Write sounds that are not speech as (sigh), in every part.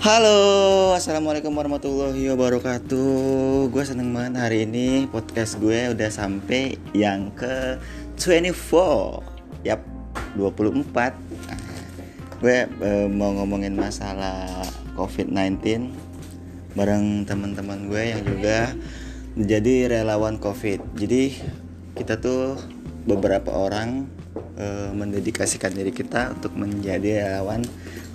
Halo, assalamualaikum warahmatullahi wabarakatuh. Gue seneng banget hari ini podcast gue udah sampai yang ke 24 Yap, 24 Gue eh, mau ngomongin masalah COVID-19 Bareng teman-teman gue yang juga menjadi relawan COVID. Jadi kita tuh beberapa orang eh, mendedikasikan diri kita untuk menjadi relawan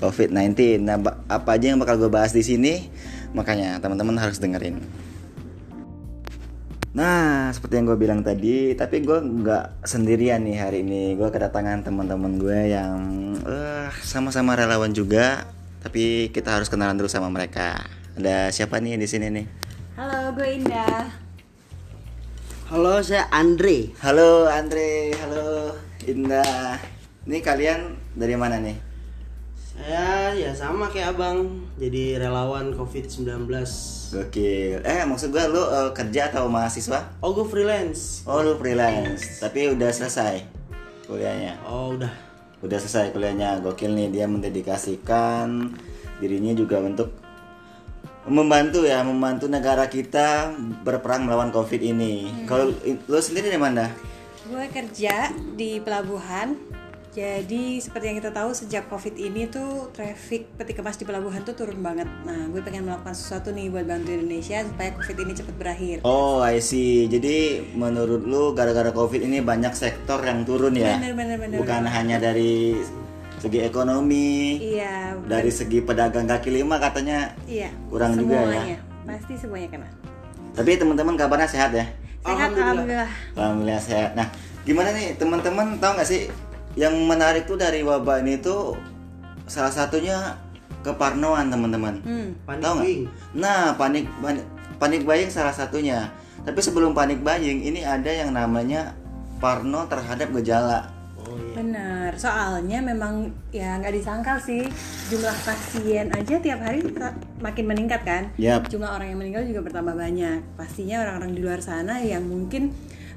COVID-19. Nah, apa aja yang bakal gue bahas di sini? Makanya teman-teman harus dengerin. Nah, seperti yang gue bilang tadi, tapi gue nggak sendirian nih hari ini. Gue kedatangan teman-teman gue yang eh, sama-sama relawan juga, tapi kita harus kenalan dulu sama mereka. Ada siapa nih di sini nih? Halo, gue Indah. Halo, saya Andre. Halo Andre, halo Indah. Ini kalian dari mana nih? Saya ya sama kayak abang, jadi relawan COVID-19. Gokil. Eh, maksud gue lu eh, kerja atau mahasiswa? Oh, gue freelance. Oh lu freelance, tapi udah selesai kuliahnya. Oh, udah. Udah selesai kuliahnya, gokil nih dia mendedikasikan dirinya juga untuk membantu ya, membantu negara kita berperang melawan covid ini. Kalau i- lu sendiri dari mana? Gue kerja di pelabuhan. Jadi seperti yang kita tahu sejak COVID ini tuh traffic peti kemas di pelabuhan tuh turun banget. Nah, gue pengen melakukan sesuatu nih buat bantu Indonesia supaya COVID ini cepat berakhir. Oh, I see. Jadi menurut lu gara-gara covid ini banyak sektor yang turun ya? Bener, bener, bener, Bukan hanya dari segi ekonomi, Iya, dari segi pedagang kaki lima katanya iya. kurang juga ya. semuanya. Pasti semuanya kena. Tapi teman-teman kabarnya sehat ya? Sehat, alhamdulillah. Alhamdulillah sehat. Nah, gimana nih teman-teman tahu nggak sih yang menarik tuh dari wabah ini tuh salah satunya keparnoan teman-teman. Hmm. Panik Tahu nggak? buying. Nah, panik panik panik buying salah satunya. Tapi sebelum panik buying ini ada yang namanya parno terhadap gejala. Oh iya. Benar, soalnya memang ya nggak disangkal sih jumlah pasien aja tiap hari makin meningkat kan. Yap. Jumlah orang yang meninggal juga bertambah banyak. Pastinya orang-orang di luar sana yang mungkin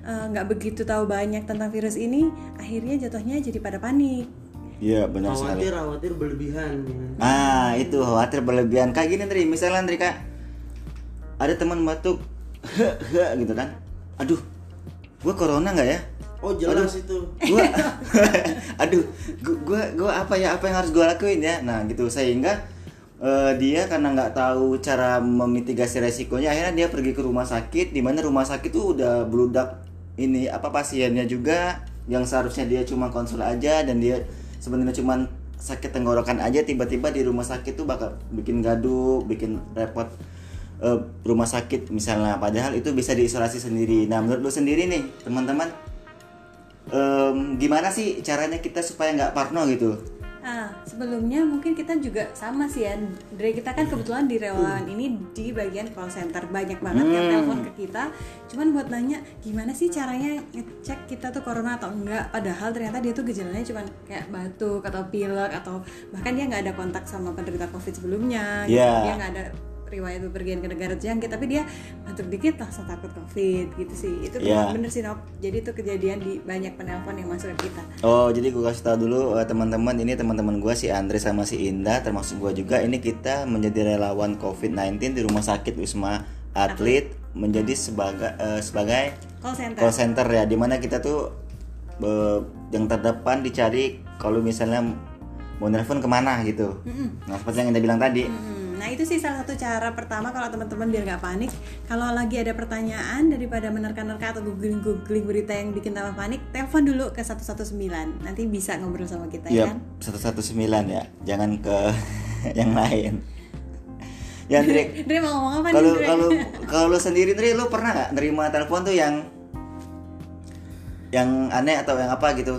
eh, nggak begitu tahu banyak tentang virus ini, akhirnya jatuhnya jadi pada panik. Iya, benar sekali. Khawatir, khawatir berlebihan. ya. Ah, itu khawatir berlebihan. Kayak gini, Tri. Misalnya, Tri, Kak. Ada teman batuk, gitu kan. Aduh, gua corona nggak ya? Oh, jelas itu. gua (laughs) (laughs) aduh gua, gua gua apa ya apa yang harus gua lakuin ya nah gitu sehingga eh, dia karena nggak tahu cara memitigasi resikonya akhirnya dia pergi ke rumah sakit di mana rumah sakit tuh udah beludak ini apa pasiennya juga yang seharusnya dia cuma konsul aja dan dia sebenarnya cuma sakit tenggorokan aja tiba-tiba di rumah sakit tuh bakal bikin gaduh bikin repot eh, rumah sakit misalnya padahal itu bisa diisolasi sendiri nah menurut lu sendiri nih teman-teman Em, gimana sih caranya kita supaya nggak parno gitu? Ah, sebelumnya mungkin kita juga sama sih ya. Dari kita kan kebetulan di relawan ini di bagian call center banyak banget yang Hmm. telepon ke kita. Cuman buat nanya gimana sih caranya ngecek kita tuh corona atau enggak. Padahal ternyata dia tuh gejalanya cuman kayak batuk atau pilek atau bahkan dia nggak ada kontak sama penderita covid sebelumnya. gitu. Iya. Dia nggak ada riwayat bepergian ke negara terjangkit tapi dia batuk dikit langsung takut covid gitu sih. Itu Iya. bener sih Nop jadi itu kejadian di banyak penelpon yang masuk ke kita. Oh jadi gue kasih tahu dulu eh, teman-teman ini teman-teman gue si Andre sama si Indah termasuk gue juga ini kita menjadi relawan COVID-19 di rumah sakit Wisma Atlet menjadi sebagai eh, sebagai call center. call center ya. Di mana kita tuh eh, yang terdepan dicari kalau misalnya mau nelpon ke mana gitu. Nah seperti yang Indah bilang tadi. Hmm, nah itu sih salah satu cara pertama kalau teman-teman biar nggak panik kalau lagi ada pertanyaan daripada menerka-nerka atau googling googling berita yang bikin tambah panik telepon dulu ke 119 nanti bisa ngobrol sama kita ya Iya, kan 119 ya. Jangan ke (laughs) yang lain. Ya, Andre, Dre mau ngomong apa kalau nih kalau kalau (laughs) sendiri Andre, lu pernah nggak nerima telepon tuh yang yang aneh atau yang apa gitu?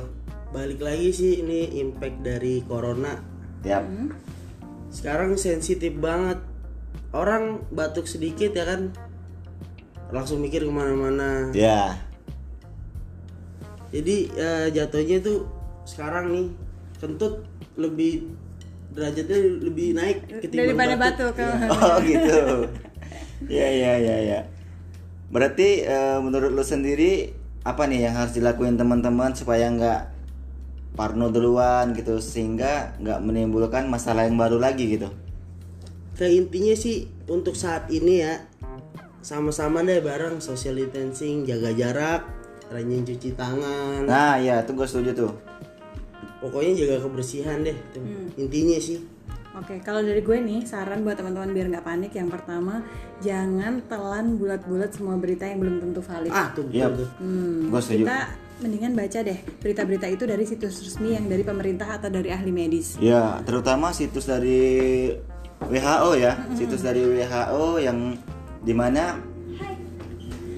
Balik lagi sih ini impact dari corona. Tiap. Hmm. Sekarang sensitif banget. Orang batuk sedikit ya kan langsung mikir ke mana-mana. Ya. Jadi eh, jatuhnya tuh sekarang nih kentut lebih derajatnya lebih naik ketimbang daripada batuk ke Oh gitu. Ya ya ya ya. Berarti eh, menurut lu sendiri apa nih yang harus dilakuin teman-teman supaya nggak parno duluan gitu sehingga nggak menimbulkan masalah yang baru lagi gitu. kayak intinya sih untuk saat ini ya sama-sama deh bareng social distancing jaga jarak rajin cuci tangan Nah, ya, itu gue setuju tuh. pokoknya jaga kebersihan deh tuh. intinya sih Oke, kalau dari gue nih saran buat teman-teman biar nggak panik. Yang pertama, jangan telan bulat-bulat semua berita yang belum tentu valid. ah tuh betul Iya. tuh Hmm, Gue setuju. kita mendingan baca deh berita-berita itu dari situs resmi yang dari pemerintah atau dari ahli medis. Ya, terutama situs dari WHO ya, situs dari WHO yang di mana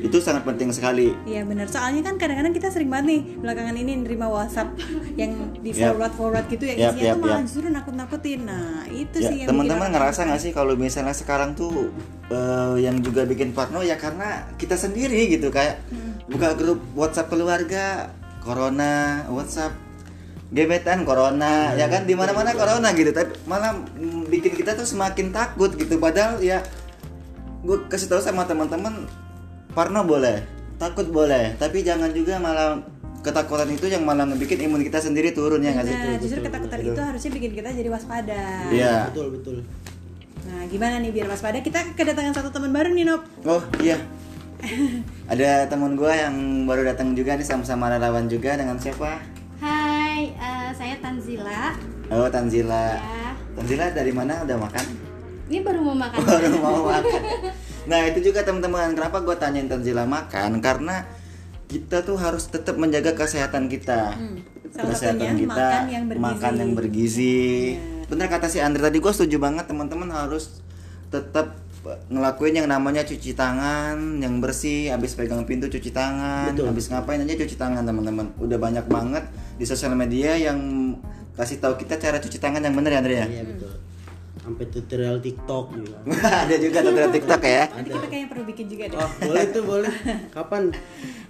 itu sangat penting sekali. Iya benar. Soalnya kan kadang-kadang kita sering banget nih belakangan ini nerima WhatsApp yang di Yap. forward forward gitu yang Yap, isinya yap, tuh malah yap. justru nakut-nakutin. Nah itu Ya, sih yang teman-teman ngerasa nggak sih kalau misalnya sekarang tuh eh, yang juga bikin parno ya karena kita sendiri gitu kayak buka grup WhatsApp keluarga, corona, WhatsApp gebetan corona ya kan di mana-mana corona gitu tapi malah bikin kita tuh semakin takut gitu padahal ya gue kasih tahu sama teman-teman parno boleh takut boleh tapi jangan juga malah ketakutan itu yang malah ngebikin imun kita sendiri turun ya nggak sih Nah, justru ketakutan itu harusnya bikin kita jadi waspada. Iya. betul betul Nah, gimana nih biar waspada? Kita kedatangan satu teman baru nih, Nop. Oh iya. (laughs) Ada teman gua yang baru datang juga nih sama-sama relawan juga dengan siapa? Hai, eh, saya Tanzila. Oh Tanzila. Ya, Tanzila dari mana? Udah makan? ini baru mau makan. Baru mau makan. (laughs) Nah itu juga teman-teman. Kenapa gua tanyain Tanzila makan? Karena kita tuh harus tetap menjaga kesehatan kita. Hmm, Salah satunya makan yang bergizi. makan yang bergizi. Bener kata si Andre tadi gua setuju banget teman-teman harus tetap ngelakuin yang namanya cuci tangan yang bersih habis pegang pintu cuci tangan Betul. habis ngapain aja cuci tangan teman-teman udah banyak banget di sosial media yang kasih tahu kita cara cuci tangan yang bener ya Andre ya iya betul sampai tutorial TikTok juga (laughs) ada juga tutorial TikTok ya Nanti kita kayaknya perlu bikin juga deh. oh boleh tuh boleh (laughs) kapan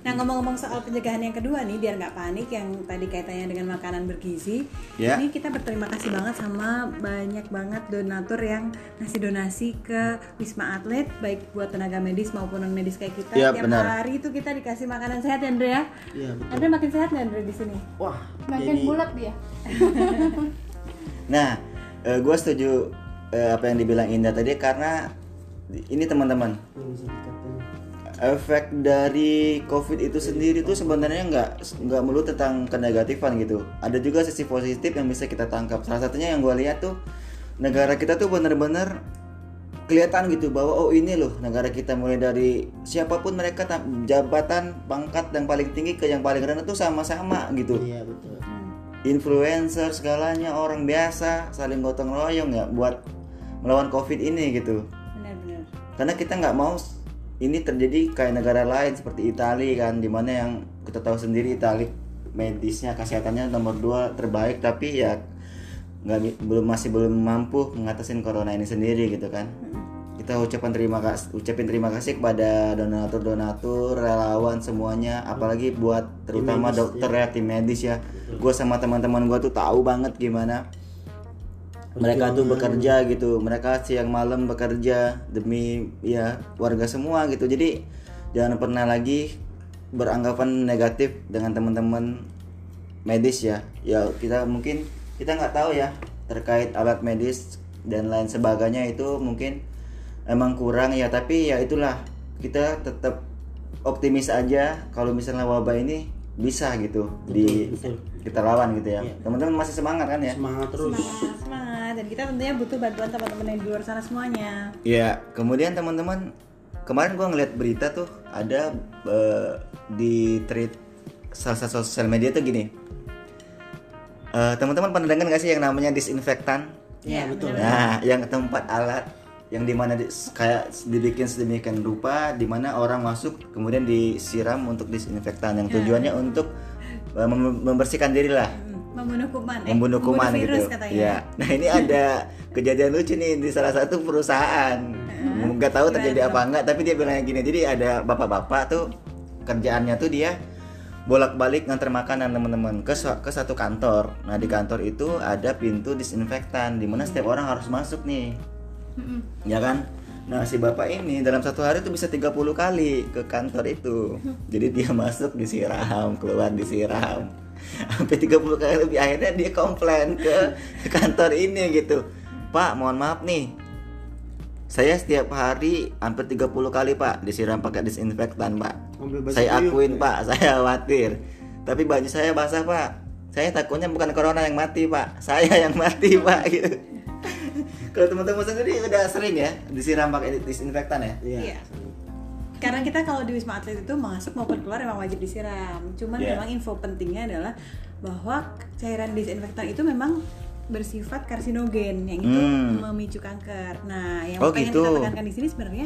Nah ngomong-ngomong soal pencegahan yang kedua nih biar nggak panik yang tadi kaitannya dengan makanan bergizi, Ya. ini kita berterima kasih banget sama banyak banget donatur yang ngasih donasi ke wisma atlet baik buat tenaga medis maupun non medis kayak kita. Ya, Tiap benar. hari itu kita dikasih makanan sehat ya Andre ya. iya betul Andre makin sehat nggak Andre di sini? wah Makin jadi bulat dia. (laughs) Nah, gue setuju eh, apa yang dibilang Indah tadi karena ini teman-teman efek dari COVID itu sendiri tuh sebenarnya nggak nggak melulu tentang kenegatifan gitu. Ada juga sisi positif yang bisa kita tangkap. Salah satunya yang gue lihat tuh negara kita tuh bener-bener kelihatan gitu bahwa oh ini loh negara kita mulai dari siapa pun mereka ta- jabatan pangkat yang paling tinggi ke yang paling rendah tuh sama-sama gitu iya betul influencer segalanya orang biasa saling gotong royong ya buat melawan covid ini gitu. Benar-benar. karena kita nggak mau ini terjadi kayak negara lain seperti Italia kan di mana yang kita tahu sendiri Italia medisnya kesehatannya nomor dua terbaik tapi ya nggak belum masih belum mampu ngatasin corona ini sendiri gitu kan kita ucapan terima kasih ucapin terima kasih kepada donatur donatur relawan semuanya apalagi buat terutama medis, dokter ya tim medis ya. Gue sama teman-teman gue tuh tahu banget gimana mereka tuh bekerja gitu. Mereka siang malam bekerja demi ya warga semua gitu. Jadi jangan pernah lagi beranggapan negatif dengan teman-teman medis ya. Ya kita mungkin kita nggak tahu ya terkait alat medis dan lain sebagainya itu mungkin emang kurang ya tapi ya itulah kita tetap optimis aja kalau misalnya wabah ini bisa gitu di betul. kita lawan gitu ya Iya. teman-teman masih semangat kan ya semangat terus Semangat, semangat. Dan kita tentunya butuh bantuan teman-teman yang di luar sana semuanya. Ya, kemudian teman-teman kemarin gua ngeliat berita tuh ada eh, di tweet salah satu sosial media tuh gini. Eh, teman-teman pernah dengar nggak sih yang namanya disinfektan? iya betul Nah, yang tempat alat yang di mana di, kayak dibikin sedemikian rupa di mana orang masuk kemudian disiram untuk disinfektan yang tujuannya untuk eh, mem- membersihkan diri lah Hmm, Membunuh kuman. eh, membunuh kuman virus gitu. katanya. Ya. Nah ini ada kejadian lucu nih di salah satu perusahaan. Nggak tahu terjadi apa enggak, tapi dia bilangnya gini. Jadi ada bapak-bapak tuh kerjaannya tuh dia bolak-balik nganter makanan teman-teman ke ke satu kantor. Nah di kantor itu ada pintu disinfektan di mana setiap orang harus masuk nih. Ya kan? Nah si bapak ini dalam satu hari tuh bisa 30 kali ke kantor itu. Jadi dia masuk disiram, keluar disiram. (laughs) Sampai 30 kali lebih akhirnya dia komplain ke kantor ini gitu. Pak, mohon maaf nih. saya setiap hari hampir 30 kali pak disiram pakai disinfektan pak saya akuin pak (laughs) saya khawatir tapi baju saya basah pak saya takutnya bukan corona yang mati pak saya yang mati pak gitu kalau teman-teman sendiri udah sering ya disiram pakai disinfektan ya Iya. Iya. Karena kita kalau di Wisma Atlet itu masuk maupun keluar memang wajib disiram. Cuman Iya. memang info pentingnya adalah bahwa cairan disinfektan itu memang bersifat karsinogen yang itu Hmm. memicu kanker. Nah, yang Oh, pengen gitu. kita tekankan di sini sebenarnya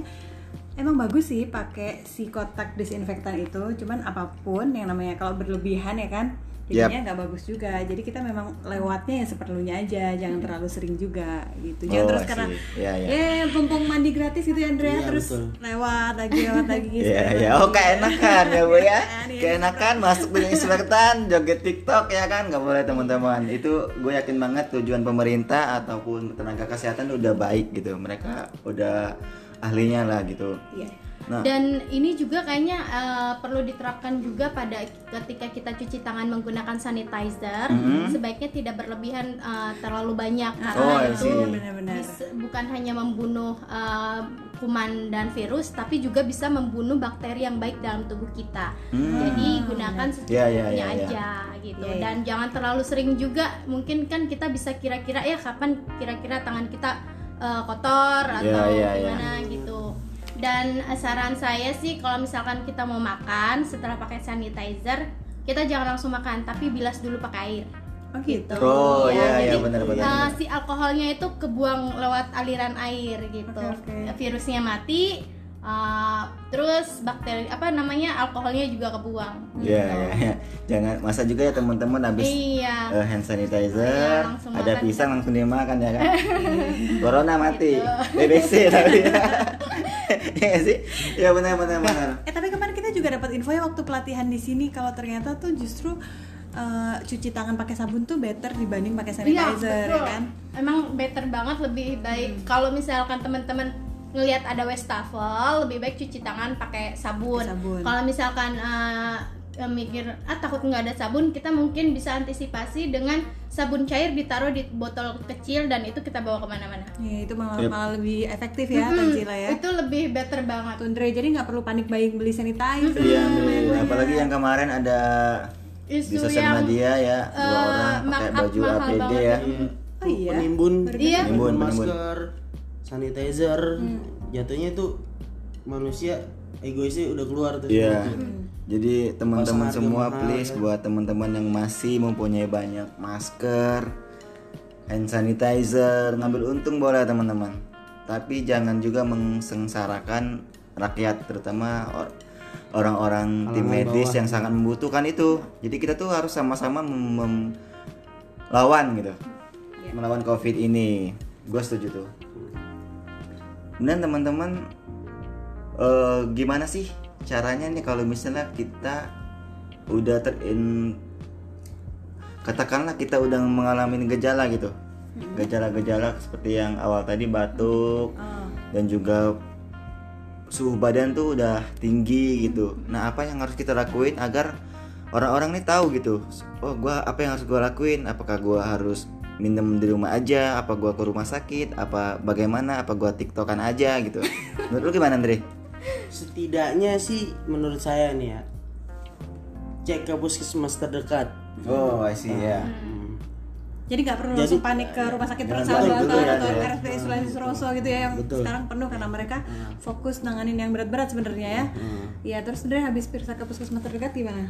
emang bagus sih pakai si kotak disinfektan itu. Cuman apa pun yang namanya kalau berlebihan ya kan jadinya nggak bagus juga. Jadi kita memang lewatnya ya seperlunya aja, jangan terlalu sering juga gitu. Jangan Oh, terus karena see. Iya, iya. eh mumpung mandi gratis gitu ya Andrea Iya, terus betul. lewat lagi lewat lagi gitu. Iya ya, lagi. oh keenakan ya bu ya, (laughs) iya. keenakan masuk dengan disinfektan, joget TikTok ya kan, nggak boleh teman-teman. Itu gue yakin banget tujuan pemerintah ataupun tenaga kesehatan udah baik gitu, mereka udah ahlinya lah gitu. Iya. Nah, Dan ini juga kayaknya eh, perlu diterapkan juga pada ketika kita cuci tangan menggunakan sanitizer, Mhm. sebaiknya tidak berlebihan eh, terlalu banyak Oh, karena I itu bukan hanya membunuh eh, kuman dan virus, tapi juga bisa membunuh bakteri yang baik dalam tubuh kita. Hmm. Jadi gunakan Iya, iya, secukupnya iya, iya. aja gitu. Iya, iya. Dan jangan terlalu sering juga. Mungkin kan kita bisa kira-kira ya kapan kira-kira tangan kita eh, kotor atau iya, iya. gimana gitu. Dan eh, saran saya sih kalau misalkan kita mau makan setelah pakai sanitizer, kita jangan langsung makan, tapi bilas dulu pakai air. Oh gitu. Oh, iya, iya, jadi, benar-benar. eh, si alkoholnya itu kebuang lewat aliran air gitu. Oke, oke. Virusnya mati, eh, terus bakteri apa namanya alkoholnya juga kebuang. Iya, iya, iya. Jangan masa juga ya teman-teman habis Iya. eh, hand sanitizer, Iya, langsung ada makan. pisang langsung dimakan ya kan. (laughs) Corona mati, Gitu. BBC tapi. (laughs) nggak sih? Ya benar benar benar. Eh tapi kemarin kita juga dapat info ya waktu pelatihan di sini kalau ternyata tuh justru eh, cuci tangan pakai sabun tuh better dibanding pakai Iya, sanitizer ya betul. kan. Emang better banget lebih baik kalau misalkan teman-teman ngelihat ada wastafel lebih baik cuci tangan pakai sabun. Sabun. Kalau misalkan eh, eh, mikir ah takut nggak ada sabun, kita mungkin bisa antisipasi dengan sabun cair ditaruh di botol kecil dan itu kita bawa ke mana-mana. Ya, itu malah, Yep. malah lebih efektif ya Tanzila ya. Itu lebih better banget. Tundre jadi nggak perlu panik buying beli sanitizer. Iya, nih. apalagi yang kemarin ada di Isu sosial yang media ya dua eh, orang pakai markup baju mahal APD banget ya. itu. Oh iya? Penimbun, Iya. Penimbun, penimbun. masker, sanitizer, jatuhnya itu manusia egoisnya udah keluar tuh. Iya. semua. Jadi teman-teman semua mahal, please kan? buat teman-teman yang masih mempunyai banyak masker, hand sanitizer, ngambil untung boleh teman-teman. Tapi jangan juga mengsengsarakan rakyat terutama or- orang-orang tim medis bawah. yang sangat membutuhkan itu. Jadi kita tuh harus sama-sama mem- mem- lawan gitu. Melawan Covid ini. Gue setuju tuh. Kemudian teman-teman eh, gimana sih caranya nih kalau misalnya kita udah terin katakanlah kita udah mengalami gejala gitu. Gejala-gejala seperti yang awal tadi batuk Oh, dan juga suhu badan tuh udah tinggi gitu. Nah apa yang harus kita lakuin agar orang-orang nih tahu gitu? Oh gua apa yang harus gua lakuin? Apakah gua harus minum di rumah aja? Apa gua ke rumah sakit? Apa bagaimana? Apa gua tiktokan aja gitu? (laughs) Menurut lu gimana Andre? Setidaknya sih menurut saya nih ya cek ke puskesmas terdekat. Oh, I see ya. Hmm. Jadi nggak perlu Jadi- langsung panik ke rumah sakit persahabatan ya, atau ya. RSPI Sulawesi Suroso gitu ya yang Betul. sekarang penuh karena mereka fokus nanganin yang berat-berat sebenarnya ya. Iya terus sebenarnya habis periksa ke puskesmas terdekat gimana?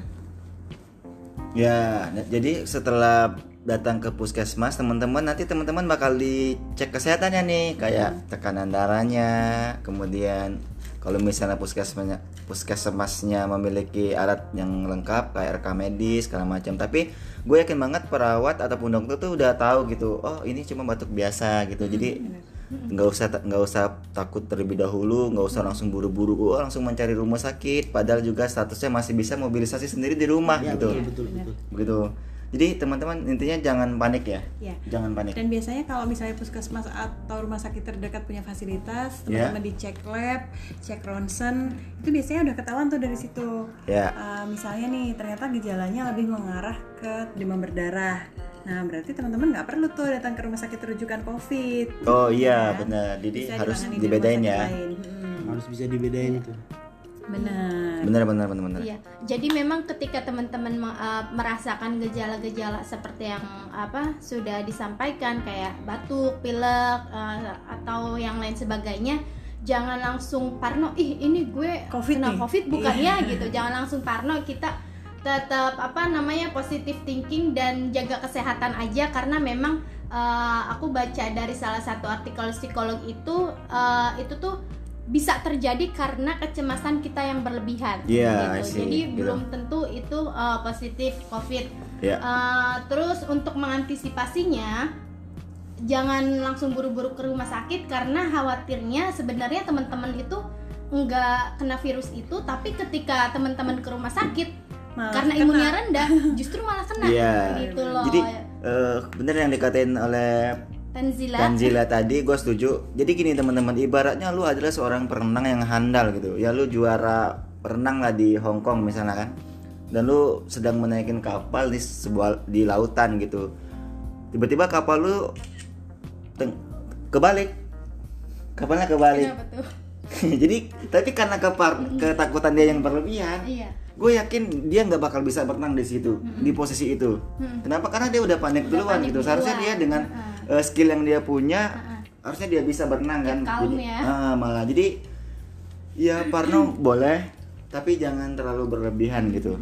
Ya, jadi setelah datang ke puskesmas, teman-teman nanti teman-teman bakal dicek kesehatannya nih, kayak tekanan darahnya, kemudian kalau misalnya puskesmasnya puskesmasnya memiliki alat yang lengkap kayak rekam medis segala macam. Tapi gue yakin banget perawat ataupun dokter tuh udah tahu gitu. Oh, ini cuma batuk biasa gitu. Jadi nggak usah nggak usah takut terlebih dahulu, nggak usah langsung buru-buru oh, langsung mencari rumah sakit. Padahal juga statusnya masih bisa mobilisasi sendiri di rumah Ya, gitu. betul betul betul. Begitu. Jadi teman-teman intinya jangan panik ya. Iya. Jangan panik. Dan biasanya kalau misalnya puskesmas atau rumah sakit terdekat punya fasilitas, Ya. teman-teman dicek lab, cek ronsen, itu biasanya udah ketahuan tuh dari situ. Ya. Uh, misalnya nih ternyata gejalanya lebih mengarah ke demam berdarah. Nah, berarti teman-teman nggak perlu tuh datang ke rumah sakit rujukan COVID. Oh iya Kan? benar. Jadi Bisa harus di dibedain ya. lain. Hmm, harus bisa dibedain itu benar. Benar benar benar benar. Iya, jadi memang ketika teman-teman uh, merasakan gejala-gejala seperti yang apa sudah disampaikan kayak batuk, pilek uh, atau yang lain sebagainya, jangan langsung parno. Ih, ini gue Covid kena nih." covid bukan Iya. ya gitu. Jangan langsung parno. Kita tetap apa namanya positive thinking dan jaga kesehatan aja karena memang uh, aku baca dari salah satu artikel psikolog itu uh, itu tuh bisa terjadi karena kecemasan kita yang berlebihan I gitu. see. Jadi Gitu. belum tentu itu uh, positif COVID. Ya. Uh, terus untuk mengantisipasinya jangan langsung buru-buru ke rumah sakit karena khawatirnya sebenarnya teman-teman itu nggak kena virus itu tapi ketika teman-teman ke rumah sakit Malah karena kena. imunnya rendah (laughs) justru malah kena Iya. gitu loh. Jadi eh, bener yang dikatain oleh Tanzila. Tanzila tadi gue setuju. Jadi gini teman-teman, ibaratnya lu adalah seorang perenang yang handal gitu. Ya lu juara renang lah di Hong Kong misalnya kan. Dan lu sedang menaikin kapal di sebuah di lautan gitu. Tiba-tiba kapal lu teng- kebalik. Kapalnya kebalik. (laughs) Jadi tapi karena kepar- ketakutan dia yang berlebihan, Iya. gue yakin dia nggak bakal bisa berenang di situ di posisi itu kenapa karena dia udah panik Udah duluan panik gitu seharusnya dia dengan eh, skill yang dia punya harusnya dia bisa berenang kan Jadi- ya. ah, malah jadi ya Parno boleh tapi jangan terlalu berlebihan gitu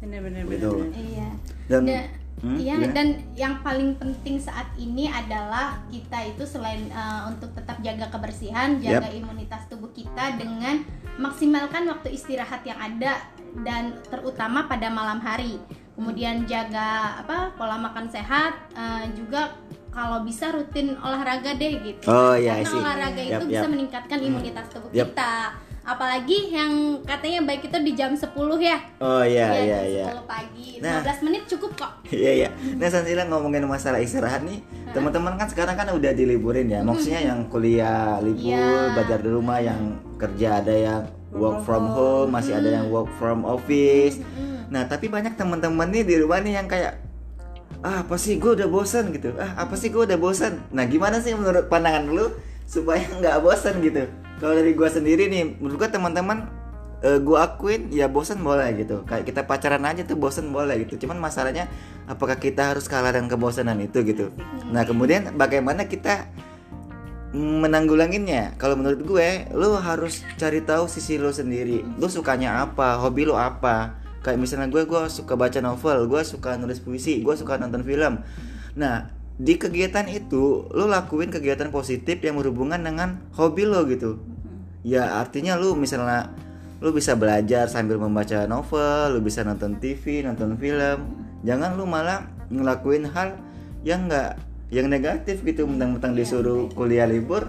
Benar-benar. Gitu. benar. Iya. Dan- Da- Hmm, iya, gimana? dan yang paling penting saat ini adalah kita itu selain uh, untuk tetap jaga kebersihan, jaga imunitas tubuh kita dengan maksimalkan waktu istirahat yang ada dan terutama pada malam hari. Kemudian jaga apa pola makan sehat, uh, juga kalau bisa rutin olahraga deh gitu. Oh, iya, Karena olahraga Yap, itu bisa yap. meningkatkan imunitas tubuh Yap. kita. Apalagi yang katanya baik itu di jam 10 ya. oh iya Ya, iya jam iya 10 pagi. Nah. 15 menit cukup kok. Iya iya. Nah Sansila ngomongin masalah istirahat nih, teman-teman kan sekarang kan udah diliburin ya. Maksudnya yang kuliah libur, Iya. belajar di rumah, yang kerja ada yang work from home, masih ada yang work from office. Nah tapi banyak teman-teman nih di rumah nih yang kayak ah apa sih? Gue udah bosan gitu. Ah apa sih? Gue udah bosan. Nah gimana sih menurut pandangan lu supaya (laughs) nggak bosan gitu? Kalau dari gue sendiri nih menurut gue teman-teman eh, gue akuin ya bosan boleh gitu. Kayak kita pacaran aja tuh bosan boleh gitu. Cuman masalahnya apakah kita harus kalah dengan kebosanan itu gitu? Nah kemudian bagaimana kita menanggulanginnya? Kalau menurut gue lu harus cari tahu sisi lu sendiri. Lu sukanya apa? Hobi lu apa kayak misalnya gue gue suka baca novel gue suka nulis puisi gue suka nonton film. Nah di kegiatan itu lu lakuin kegiatan positif yang berhubungan dengan hobi lo gitu. Ya artinya lu misalnya lu bisa belajar sambil membaca novel lu bisa nonton TV nonton film. Jangan lu malah ngelakuin hal yang enggak yang negatif gitu mentang-mentang disuruh kuliah libur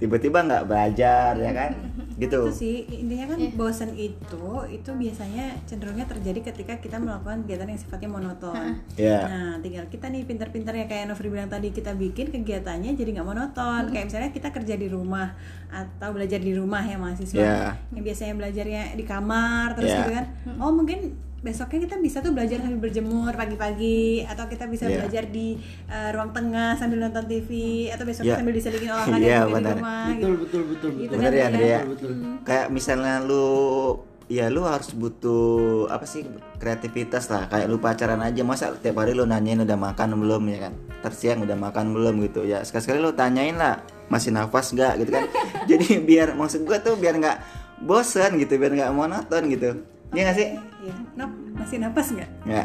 tiba-tiba nggak belajar ya kan gitu. Itu sih. Intinya kan bosan itu itu biasanya cenderungnya terjadi ketika kita melakukan kegiatan yang sifatnya monoton. Ya nah tinggal kita nih pintar-pintar ya kayak Novri bilang tadi kita bikin kegiatannya jadi nggak monoton. Kayak misalnya kita kerja di rumah atau belajar di rumah ya mahasiswa. Ya. yang biasanya belajarnya di kamar terus Ya. gitu kan. Oh mungkin besoknya kita bisa tuh belajar sambil berjemur pagi-pagi atau kita bisa Ya. belajar di uh, ruang tengah sambil nonton TV atau besoknya Ya. sambil diselingin (laughs) olahraga Iya, juga di benar. rumah betul gitu. betul betul Gitu betul bener kan, ya ya? Andrea betul kayak misalnya lu ya lu harus butuh apa sih kreativitas lah kayak lu pacaran aja masa tiap hari lu nanyain udah makan belum ya kan Ntar siang udah makan belum gitu ya sekali-sekali lu tanyain lah masih nafas gak gitu kan (laughs) jadi biar maksud gua tuh biar nggak bosen gitu biar nggak monoton gitu Iya gak sih? Iya. Nop, masih napas nggak? Ya.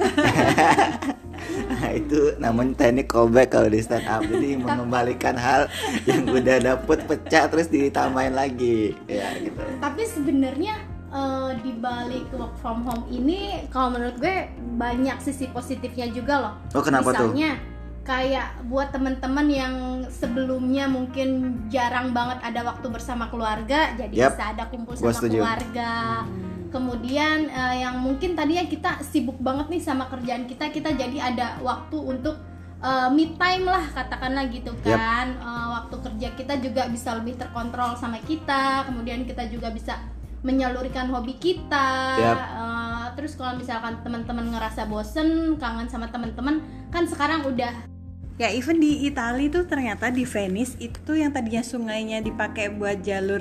(laughs) nah, itu namanya teknik callback kalau di stand up. Jadi mengembalikan hal yang udah dapet pecah terus ditambahin lagi. Ya gitu. Tapi sebenarnya eh, di balik work from home ini kalau menurut gue banyak sisi positifnya juga loh. Oh, kenapa tuh? Misalnya kayak buat teman-teman yang sebelumnya mungkin jarang banget ada waktu bersama keluarga, jadi Yap. bisa ada kumpul sama keluarga. Kemudian eh, yang mungkin tadinya kita sibuk banget nih sama kerjaan kita, kita jadi ada waktu untuk eh, me time lah katakanlah gitu kan. Eh, waktu kerja kita juga bisa lebih terkontrol sama kita. Kemudian kita juga bisa menyalurkan hobi kita. Yap. Eh, terus kalau misalkan teman-teman ngerasa bosen kangen sama teman-teman kan sekarang udah Ya even di Italia tuh ternyata di Venice itu yang tadinya sungainya dipakai buat jalur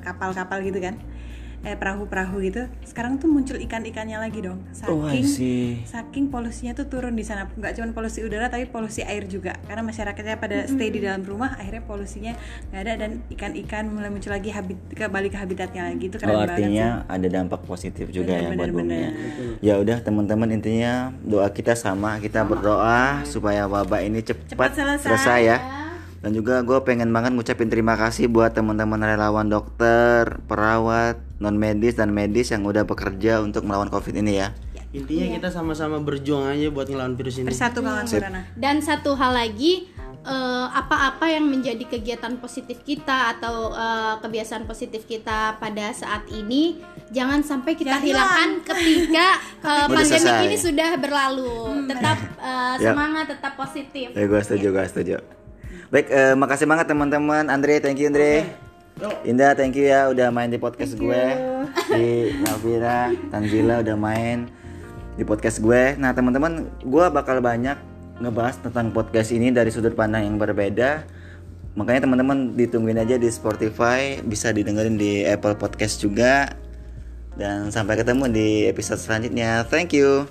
kapal-kapal gitu kan eh perahu-perahu gitu sekarang tuh muncul ikan-ikannya lagi dong. Oh, saking see. saking polusinya tuh turun di sana. Nggak cuma polusi udara tapi polusi air juga. Karena masyarakatnya pada stay di dalam rumah akhirnya polusinya nggak ada dan ikan-ikan mulai muncul lagi habit kembali ke habitatnya lagi. Itu keren Oh banget artinya ada dampak positif juga ya Benar, buat bumi ya. Ya udah teman-teman intinya doa kita sama. Kita berdoa supaya wabah ini cepat, Cepat selesai. ya. Dan juga gue pengen banget ngucapin terima kasih buat teman-teman relawan dokter, perawat, non medis dan medis yang udah bekerja untuk melawan covid ini ya. Intinya kita sama-sama berjuang aja buat ngelawan virus ini. bersatu kawan corona dan satu hal lagi eh, apa-apa yang menjadi kegiatan positif kita atau eh, kebiasaan positif kita pada saat ini jangan sampai kita Jangan hilangkan ketika (laughs) Udah pandemi selesai. ini sudah berlalu tetap eh, Yap. semangat tetap positif Ya gue setuju, gue setuju. Baik, eh, makasih banget teman-teman. Andre, thank you Andre. Indah, thank you ya udah main di podcast gue. (laughs) Di Navira, Tanzila udah main di podcast gue. Nah teman-teman, gue bakal banyak ngebahas tentang podcast ini dari sudut pandang yang berbeda. Makanya teman-teman ditungguin aja di Spotify, bisa didengerin di Apple Podcast juga. Dan sampai ketemu di episode selanjutnya. Thank you.